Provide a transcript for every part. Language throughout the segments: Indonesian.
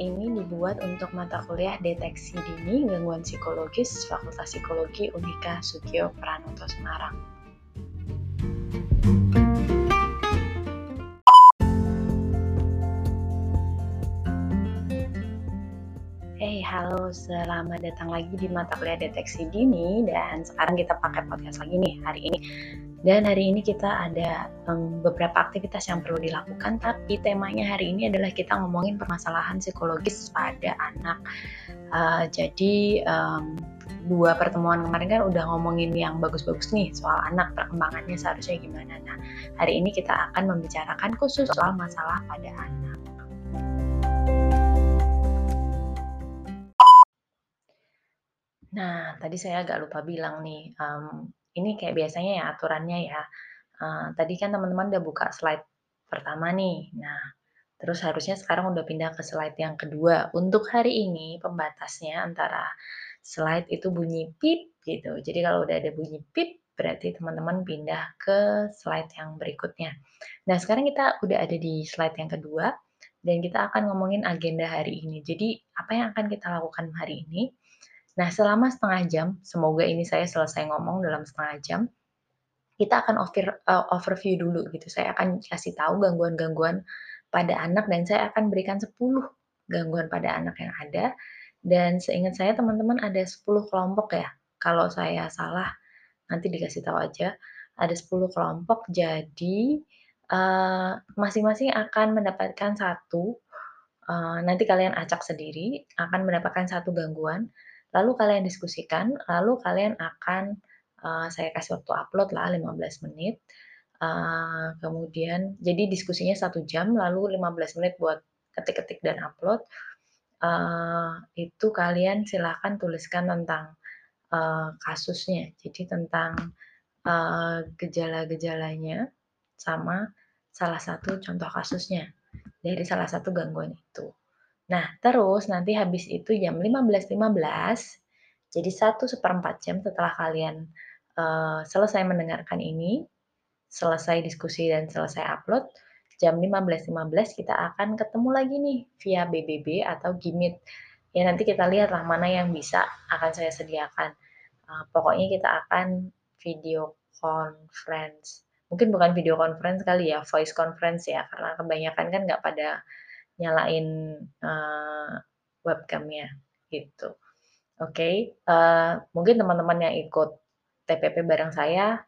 ini dibuat untuk mata kuliah deteksi dini gangguan psikologis Fakultas Psikologi Unika Sugio Pranoto Semarang. Halo, selamat datang lagi di mata kuliah deteksi dini dan sekarang kita pakai podcast lagi nih hari ini dan hari ini kita ada um, beberapa aktivitas yang perlu dilakukan, tapi temanya hari ini adalah kita ngomongin permasalahan psikologis pada anak. Uh, jadi um, dua pertemuan kemarin kan udah ngomongin yang bagus-bagus nih soal anak perkembangannya seharusnya gimana. Nah hari ini kita akan membicarakan khusus soal masalah pada anak. Nah, tadi saya agak lupa bilang nih, um, ini kayak biasanya ya aturannya ya. Uh, tadi kan teman-teman udah buka slide pertama nih. Nah, terus harusnya sekarang udah pindah ke slide yang kedua. Untuk hari ini pembatasnya antara slide itu bunyi pip gitu. Jadi kalau udah ada bunyi pip berarti teman-teman pindah ke slide yang berikutnya. Nah, sekarang kita udah ada di slide yang kedua dan kita akan ngomongin agenda hari ini. Jadi, apa yang akan kita lakukan hari ini? Nah, selama setengah jam, semoga ini saya selesai ngomong dalam setengah jam, kita akan over, uh, overview dulu gitu. Saya akan kasih tahu gangguan-gangguan pada anak dan saya akan berikan 10 gangguan pada anak yang ada. Dan seingat saya teman-teman ada 10 kelompok ya. Kalau saya salah nanti dikasih tahu aja. Ada 10 kelompok jadi masing-masing uh, akan mendapatkan satu uh, nanti kalian acak sendiri akan mendapatkan satu gangguan lalu kalian diskusikan, lalu kalian akan uh, saya kasih waktu upload lah 15 menit. Uh, kemudian jadi diskusinya satu jam, lalu 15 menit buat ketik-ketik dan upload. Uh, itu kalian silahkan tuliskan tentang uh, kasusnya, jadi tentang uh, gejala-gejalanya sama salah satu contoh kasusnya dari salah satu gangguan itu. Nah, terus nanti habis itu jam 15.15, jadi satu seperempat jam setelah kalian uh, selesai mendengarkan ini, selesai diskusi dan selesai upload, jam 15.15 .15 kita akan ketemu lagi nih via BBB atau Gimit. Ya nanti kita lihatlah mana yang bisa akan saya sediakan. Uh, pokoknya kita akan video conference. Mungkin bukan video conference kali ya, voice conference ya, karena kebanyakan kan nggak pada nyalain uh, webcamnya gitu. Oke, okay. uh, eh, mungkin teman-teman yang ikut TPP bareng saya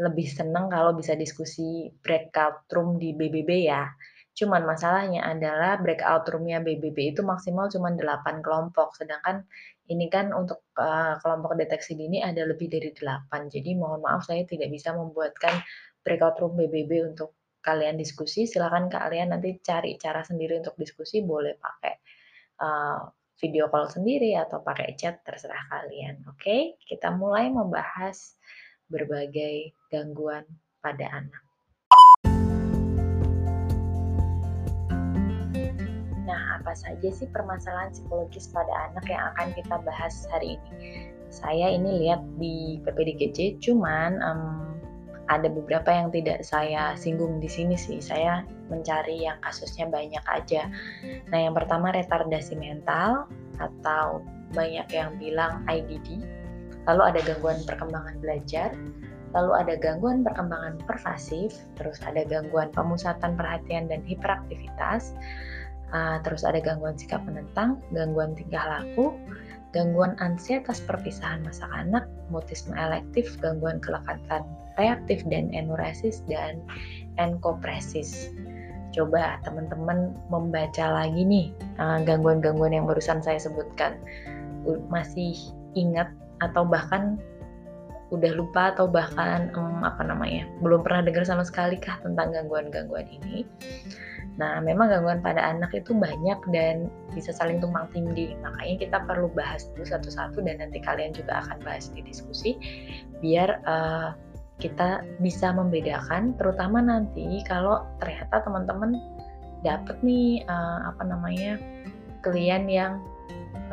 lebih senang kalau bisa diskusi breakout room di BBB ya. Cuman masalahnya adalah breakout roomnya BBB itu maksimal cuma 8 kelompok, sedangkan ini kan untuk uh, kelompok deteksi dini ada lebih dari 8. Jadi mohon maaf saya tidak bisa membuatkan breakout room BBB untuk kalian diskusi, silakan kalian nanti cari cara sendiri untuk diskusi, boleh pakai uh, video call sendiri atau pakai chat, terserah kalian. Oke, okay? kita mulai membahas berbagai gangguan pada anak. Nah, apa saja sih permasalahan psikologis pada anak yang akan kita bahas hari ini? Saya ini lihat di PPDGC, cuman um, ada beberapa yang tidak saya singgung di sini sih. Saya mencari yang kasusnya banyak aja. Nah, yang pertama retardasi mental atau banyak yang bilang IDD. Lalu ada gangguan perkembangan belajar, lalu ada gangguan perkembangan pervasif, terus ada gangguan pemusatan perhatian dan hiperaktivitas, uh, terus ada gangguan sikap menentang, gangguan tingkah laku, gangguan ansietas perpisahan masa anak, mutisme elektif, gangguan kelekatan reaktif dan enuresis, dan enkopresis. Coba teman-teman membaca lagi nih eh, gangguan-gangguan yang barusan saya sebutkan. Masih ingat atau bahkan udah lupa atau bahkan um, apa namanya belum pernah dengar sama sekali kah tentang gangguan-gangguan ini Nah, memang gangguan pada anak itu banyak dan bisa saling tumpang tindih. Makanya kita perlu bahas dulu satu-satu dan nanti kalian juga akan bahas di diskusi biar uh, kita bisa membedakan terutama nanti kalau ternyata teman-teman dapat nih uh, apa namanya klien yang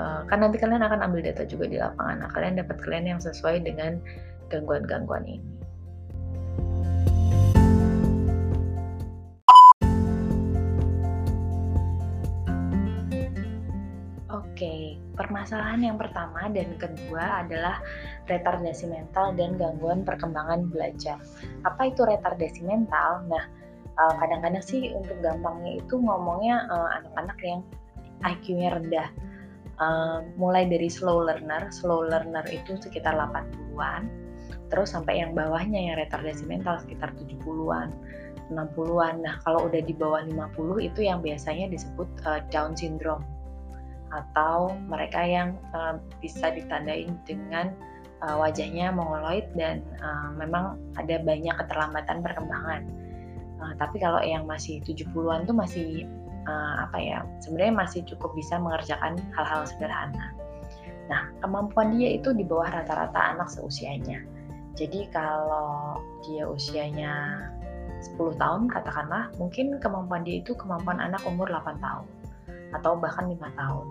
uh, kan nanti kalian akan ambil data juga di lapangan. Nah, kalian dapat klien yang sesuai dengan gangguan-gangguan ini. Permasalahan yang pertama dan kedua adalah retardasi mental dan gangguan perkembangan belajar. Apa itu retardasi mental? Nah, eh, kadang-kadang sih untuk gampangnya itu ngomongnya eh, anak-anak yang IQ-nya rendah. Uh, mulai dari slow learner, slow learner itu sekitar 80-an, terus sampai yang bawahnya yang retardasi mental sekitar 70-an, 60-an. Nah, kalau udah di bawah 50 itu yang biasanya disebut uh, Down syndrome atau mereka yang uh, bisa ditandai dengan uh, wajahnya mongoloid dan uh, memang ada banyak keterlambatan perkembangan. Uh, tapi kalau yang masih 70-an tuh masih uh, apa ya? Sebenarnya masih cukup bisa mengerjakan hal-hal sederhana. Nah, kemampuan dia itu di bawah rata-rata anak seusianya. Jadi kalau dia usianya 10 tahun katakanlah, mungkin kemampuan dia itu kemampuan anak umur 8 tahun atau bahkan lima tahun.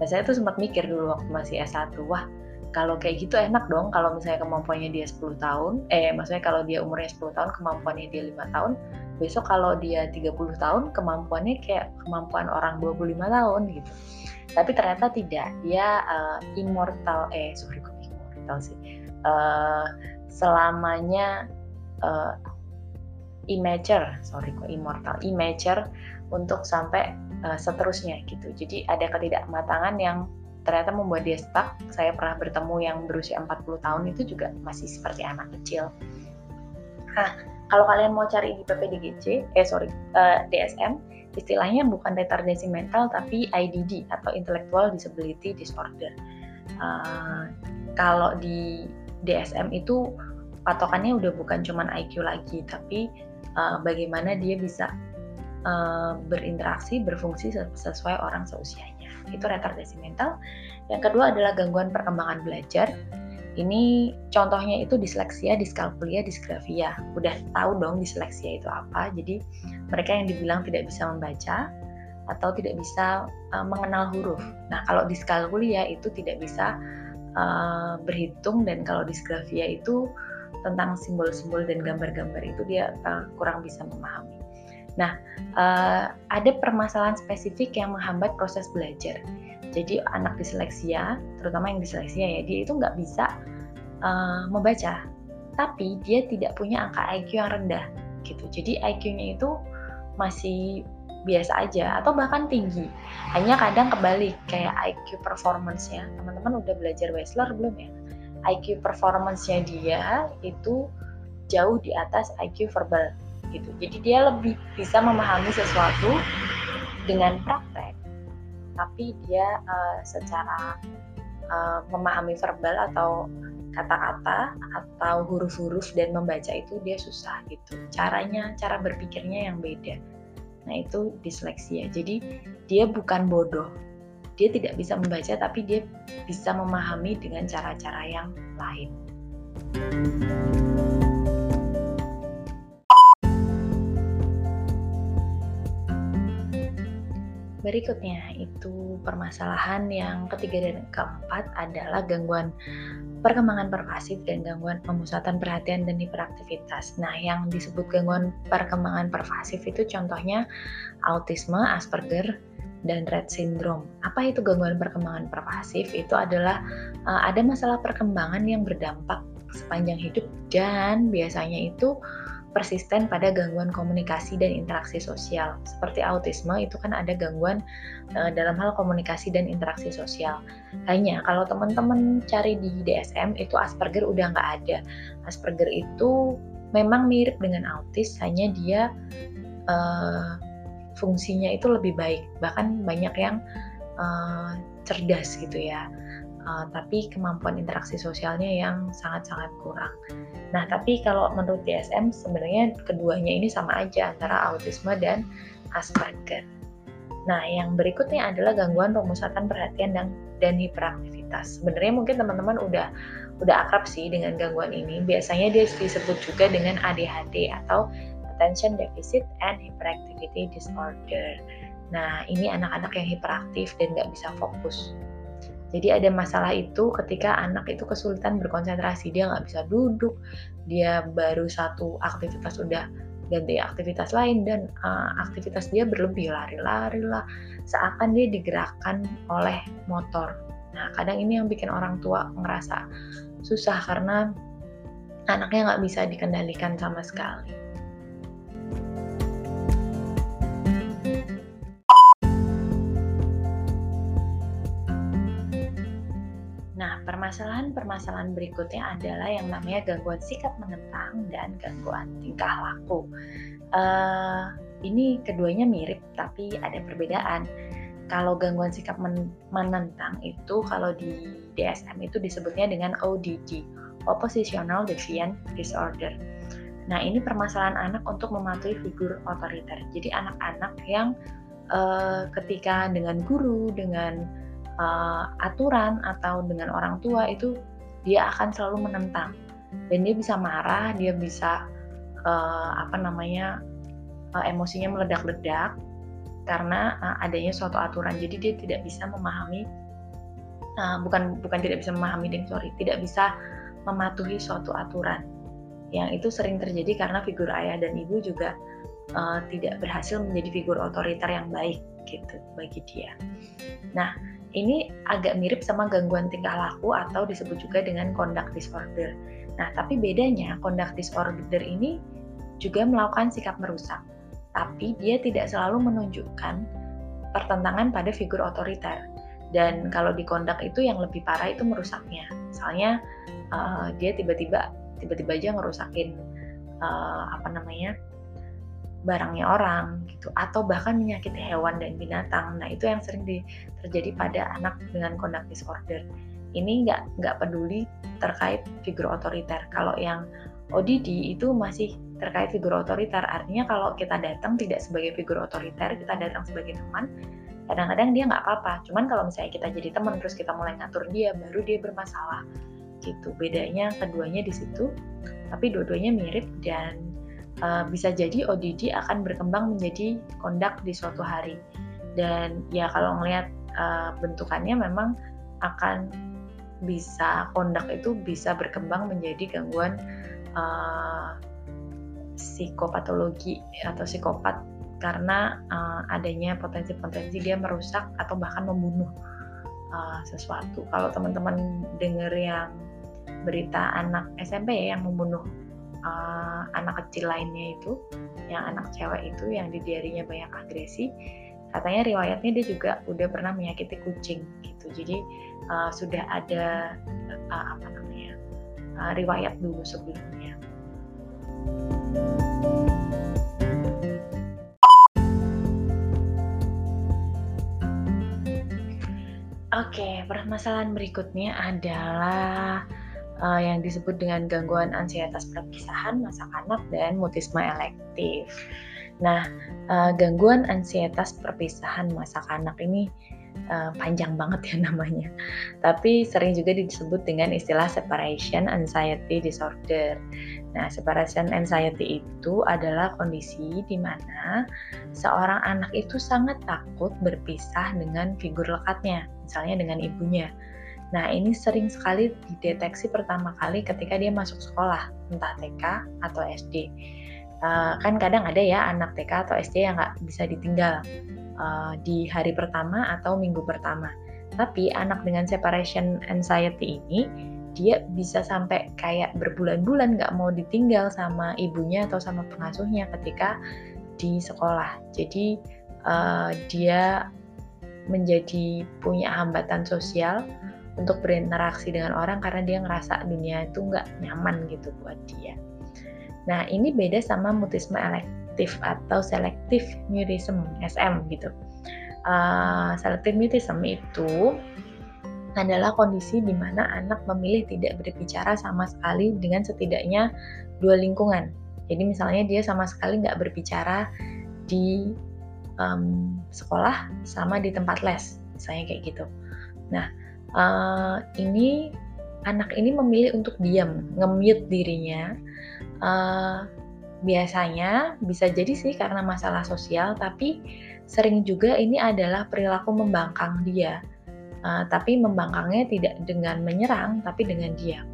Dan saya tuh sempat mikir dulu waktu masih S1, wah kalau kayak gitu enak dong kalau misalnya kemampuannya dia 10 tahun, eh maksudnya kalau dia umurnya 10 tahun, kemampuannya dia lima tahun, besok kalau dia 30 tahun, kemampuannya kayak kemampuan orang 25 tahun gitu. Tapi ternyata tidak, dia uh, immortal, eh sorry kok immortal sih, uh, selamanya uh, immature, sorry kok immortal, immature untuk sampai uh, seterusnya gitu. Jadi ada ketidakmatangan yang ternyata membuat dia stuck. Saya pernah bertemu yang berusia 40 tahun itu juga masih seperti anak kecil. Nah, kalau kalian mau cari di PPDGC, eh sorry, uh, eh, DSM, istilahnya bukan retardasi mental tapi IDD atau Intellectual Disability Disorder. Uh, kalau di DSM itu patokannya udah bukan cuman IQ lagi, tapi uh, bagaimana dia bisa uh, berinteraksi, berfungsi sesuai orang seusianya. Itu retardasi mental. Yang kedua adalah gangguan perkembangan belajar. Ini contohnya itu disleksia, diskalkulia, disgrafia. Udah tahu dong disleksia itu apa. Jadi mereka yang dibilang tidak bisa membaca atau tidak bisa uh, mengenal huruf. Nah, kalau diskalkulia itu tidak bisa uh, berhitung dan kalau disgrafia itu tentang simbol-simbol dan gambar-gambar itu dia uh, kurang bisa memahami. Nah, uh, ada permasalahan spesifik yang menghambat proses belajar. Jadi anak disleksia, terutama yang disleksia ya, dia itu nggak bisa uh, membaca, tapi dia tidak punya angka IQ yang rendah, gitu. Jadi IQ-nya itu masih biasa aja atau bahkan tinggi. Hanya kadang kebalik kayak IQ performance-nya. Teman-teman udah belajar Wessler belum ya? IQ performance-nya dia itu jauh di atas IQ verbal gitu. Jadi dia lebih bisa memahami sesuatu dengan praktek, tapi dia uh, secara uh, memahami verbal atau kata-kata atau huruf-huruf dan membaca itu dia susah gitu. Caranya, cara berpikirnya yang beda. Nah itu disleksia. Jadi dia bukan bodoh, dia tidak bisa membaca tapi dia bisa memahami dengan cara-cara yang lain. Berikutnya itu permasalahan yang ketiga dan keempat adalah gangguan perkembangan pervasif dan gangguan pemusatan perhatian dan hiperaktivitas. Nah, yang disebut gangguan perkembangan pervasif itu contohnya autisme, Asperger, dan Rett syndrome. Apa itu gangguan perkembangan pervasif? Itu adalah uh, ada masalah perkembangan yang berdampak sepanjang hidup dan biasanya itu persisten pada gangguan komunikasi dan interaksi sosial. Seperti autisme itu kan ada gangguan uh, dalam hal komunikasi dan interaksi sosial. Hanya kalau teman-teman cari di DSM itu Asperger udah nggak ada. Asperger itu memang mirip dengan autis, hanya dia uh, fungsinya itu lebih baik bahkan banyak yang uh, cerdas gitu ya uh, tapi kemampuan interaksi sosialnya yang sangat-sangat kurang. Nah, tapi kalau menurut DSM sebenarnya keduanya ini sama aja antara autisme dan Asperger. Nah, yang berikutnya adalah gangguan pemusatan perhatian dan dan hiperaktivitas. Sebenarnya mungkin teman-teman udah udah akrab sih dengan gangguan ini. Biasanya dia disebut juga dengan ADHD atau Attention Deficit and Hyperactivity Disorder. Nah, ini anak-anak yang hiperaktif dan nggak bisa fokus. Jadi ada masalah itu ketika anak itu kesulitan berkonsentrasi, dia nggak bisa duduk, dia baru satu aktivitas sudah ganti aktivitas lain dan uh, aktivitas dia berlebih lari-lari lah, seakan dia digerakkan oleh motor Nah, kadang ini yang bikin orang tua ngerasa susah karena anaknya nggak bisa dikendalikan sama sekali. Permasalahan-permasalahan berikutnya adalah yang namanya gangguan sikap menentang dan gangguan tingkah laku. Uh, ini keduanya mirip tapi ada perbedaan. Kalau gangguan sikap men menentang itu kalau di DSM itu disebutnya dengan ODD, Oppositional Defiant Disorder. Nah, ini permasalahan anak untuk mematuhi figur otoriter. Jadi anak-anak yang uh, ketika dengan guru, dengan uh, aturan atau dengan orang tua itu dia akan selalu menentang dan dia bisa marah, dia bisa uh, apa namanya uh, emosinya meledak-ledak karena uh, adanya suatu aturan. Jadi dia tidak bisa memahami uh, bukan bukan tidak bisa memahami deh sorry tidak bisa mematuhi suatu aturan. Yang itu sering terjadi karena figur ayah dan ibu juga uh, tidak berhasil menjadi figur otoriter yang baik gitu bagi dia. Nah, ini agak mirip sama gangguan tingkah laku atau disebut juga dengan conduct disorder. Nah, tapi bedanya conduct disorder ini juga melakukan sikap merusak tapi dia tidak selalu menunjukkan pertentangan pada figur otoriter. Dan kalau di kondak itu yang lebih parah itu merusaknya. Misalnya uh, dia tiba-tiba tiba-tiba aja ngerusakin uh, apa namanya barangnya orang gitu atau bahkan menyakiti hewan dan binatang. Nah itu yang sering di, terjadi pada anak dengan kondak disorder. Ini nggak nggak peduli terkait figur otoriter. Kalau yang ODD itu masih terkait figur otoriter. Artinya kalau kita datang tidak sebagai figur otoriter, kita datang sebagai teman, kadang-kadang dia nggak apa-apa. Cuman kalau misalnya kita jadi teman terus kita mulai ngatur dia, baru dia bermasalah. Gitu. Bedanya keduanya di situ. Tapi dua-duanya mirip dan uh, bisa jadi ODD akan berkembang menjadi kondak di suatu hari. Dan ya kalau ngelihat uh, bentukannya memang akan bisa kondak itu bisa berkembang menjadi gangguan uh, psikopatologi atau psikopat karena uh, adanya potensi-potensi dia merusak atau bahkan membunuh uh, sesuatu. Kalau teman-teman dengar yang berita anak SMP ya yang membunuh uh, anak kecil lainnya itu, yang anak cewek itu yang di diarinya banyak agresi, katanya riwayatnya dia juga udah pernah menyakiti kucing gitu. Jadi uh, sudah ada uh, apa namanya uh, riwayat dulu sebelumnya. Oke, permasalahan berikutnya adalah uh, yang disebut dengan gangguan ansietas perpisahan masa kanak dan mutisme elektif. Nah, uh, gangguan ansietas perpisahan masa kanak ini uh, panjang banget ya namanya. Tapi sering juga disebut dengan istilah separation anxiety disorder. Nah, separation anxiety itu adalah kondisi di mana seorang anak itu sangat takut berpisah dengan figur lekatnya, misalnya dengan ibunya. Nah, ini sering sekali dideteksi pertama kali ketika dia masuk sekolah, entah TK atau SD. Uh, kan kadang ada ya anak TK atau SD yang nggak bisa ditinggal uh, di hari pertama atau minggu pertama. Tapi anak dengan separation anxiety ini dia bisa sampai kayak berbulan-bulan nggak mau ditinggal sama ibunya atau sama pengasuhnya ketika di sekolah. Jadi uh, dia menjadi punya hambatan sosial untuk berinteraksi dengan orang karena dia ngerasa dunia itu nggak nyaman gitu buat dia. Nah ini beda sama mutisme elektif atau selektif mutism SM gitu. Uh, selektif mutism itu adalah kondisi di mana anak memilih tidak berbicara sama sekali dengan setidaknya dua lingkungan. Jadi misalnya dia sama sekali nggak berbicara di um, sekolah sama di tempat les, misalnya kayak gitu. Nah, uh, ini anak ini memilih untuk diam, nge-mute dirinya. Uh, biasanya bisa jadi sih karena masalah sosial, tapi sering juga ini adalah perilaku membangkang dia uh, tapi membangkangnya tidak dengan menyerang tapi dengan diam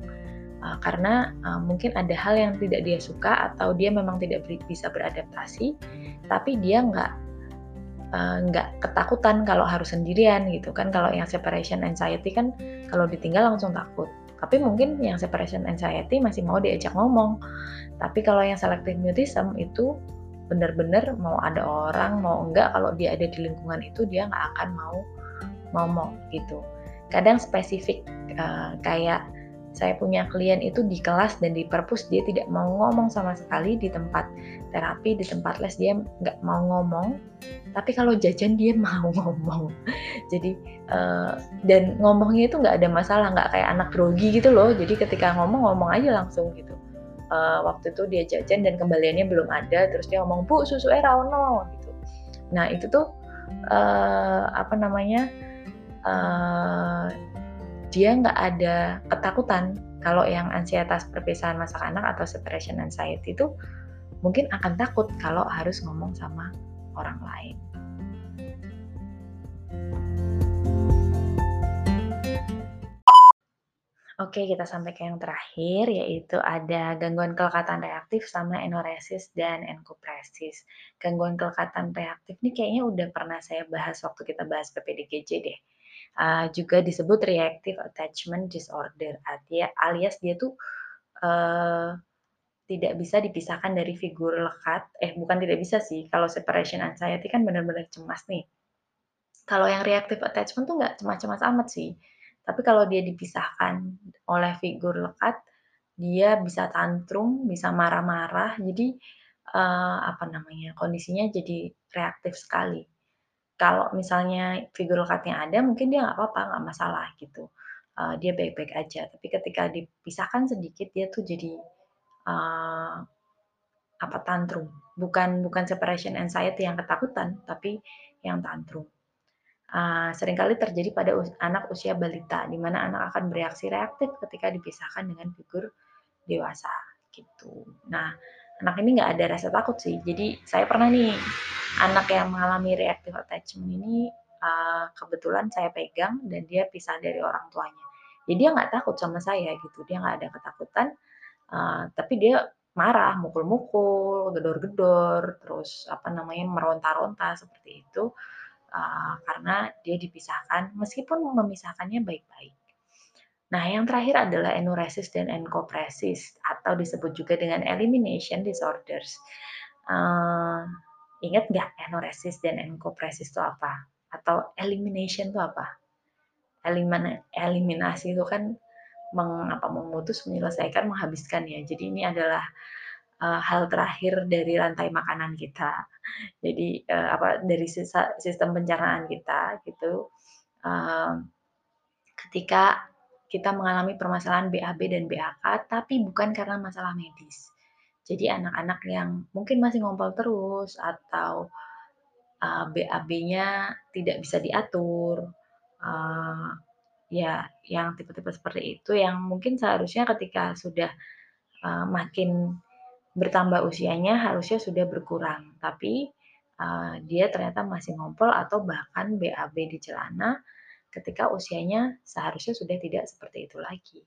uh, karena uh, mungkin ada hal yang tidak dia suka atau dia memang tidak bisa beradaptasi tapi dia nggak eee, nggak ketakutan kalau harus sendirian gitu kan. Kalau yang separation anxiety kan kalau ditinggal langsung takut. Tapi mungkin yang separation anxiety masih mau diajak ngomong. Tapi kalau yang selective mutism itu benar-benar mau ada orang mau enggak kalau dia ada di lingkungan itu dia nggak akan mau ngomong gitu. Kadang spesifik uh, kayak saya punya klien itu di kelas dan di perpus dia tidak mau ngomong sama sekali di tempat terapi di tempat les dia nggak mau ngomong. Tapi kalau jajan dia mau ngomong. Jadi uh, dan ngomongnya itu nggak ada masalah nggak kayak anak grogi gitu loh. Jadi ketika ngomong ngomong aja langsung gitu. Uh, waktu itu dia jajan dan kembaliannya belum ada terus dia ngomong bu susu era ono gitu. Nah itu tuh uh, apa namanya uh, dia nggak ada ketakutan kalau yang ansietas perpisahan masa anak atau separation anxiety itu mungkin akan takut kalau harus ngomong sama orang lain. Oke, kita sampai ke yang terakhir, yaitu ada gangguan kelekatan reaktif sama enoresis dan enkopresis. Gangguan kelekatan reaktif ini kayaknya udah pernah saya bahas waktu kita bahas PPDGJ deh. Uh, juga disebut reactive attachment disorder alias dia tuh uh, tidak bisa dipisahkan dari figur lekat eh bukan tidak bisa sih kalau separation anxiety kan benar-benar cemas nih. Kalau yang reactive attachment tuh nggak cemas-cemas amat sih tapi kalau dia dipisahkan oleh figur lekat dia bisa tantrum bisa marah-marah jadi uh, apa namanya kondisinya jadi reaktif sekali kalau misalnya figur lekatnya ada mungkin dia nggak apa-apa, nggak masalah gitu, uh, dia baik-baik aja. Tapi ketika dipisahkan sedikit dia tuh jadi, uh, apa, tantrum. Bukan bukan separation anxiety yang ketakutan, tapi yang tantrum. Uh, sering kali terjadi pada us anak usia balita, di mana anak akan bereaksi reaktif ketika dipisahkan dengan figur dewasa, gitu. Nah anak ini nggak ada rasa takut sih. Jadi saya pernah nih anak yang mengalami reactive attachment ini uh, kebetulan saya pegang dan dia pisah dari orang tuanya. Jadi dia nggak takut sama saya gitu, dia nggak ada ketakutan, uh, tapi dia marah, mukul-mukul, gedor-gedor, terus apa namanya meronta-ronta seperti itu uh, karena dia dipisahkan, meskipun memisahkannya baik-baik. Nah, yang terakhir adalah enuresis dan enkopresis atau disebut juga dengan elimination disorders. Uh, ingat nggak enuresis dan enkopresis itu apa? Atau elimination itu apa? Elimin eliminasi itu kan meng, apa, memutus, menyelesaikan, menghabiskan ya. Jadi ini adalah uh, hal terakhir dari rantai makanan kita. Jadi uh, apa dari sisa, sistem pencernaan kita gitu. Uh, ketika kita mengalami permasalahan BAB dan BAK, tapi bukan karena masalah medis. Jadi anak-anak yang mungkin masih ngompol terus atau uh, BAB-nya tidak bisa diatur, uh, ya yang tipe-tipe seperti itu yang mungkin seharusnya ketika sudah uh, makin bertambah usianya harusnya sudah berkurang, tapi uh, dia ternyata masih ngompol atau bahkan BAB di celana ketika usianya seharusnya sudah tidak seperti itu lagi.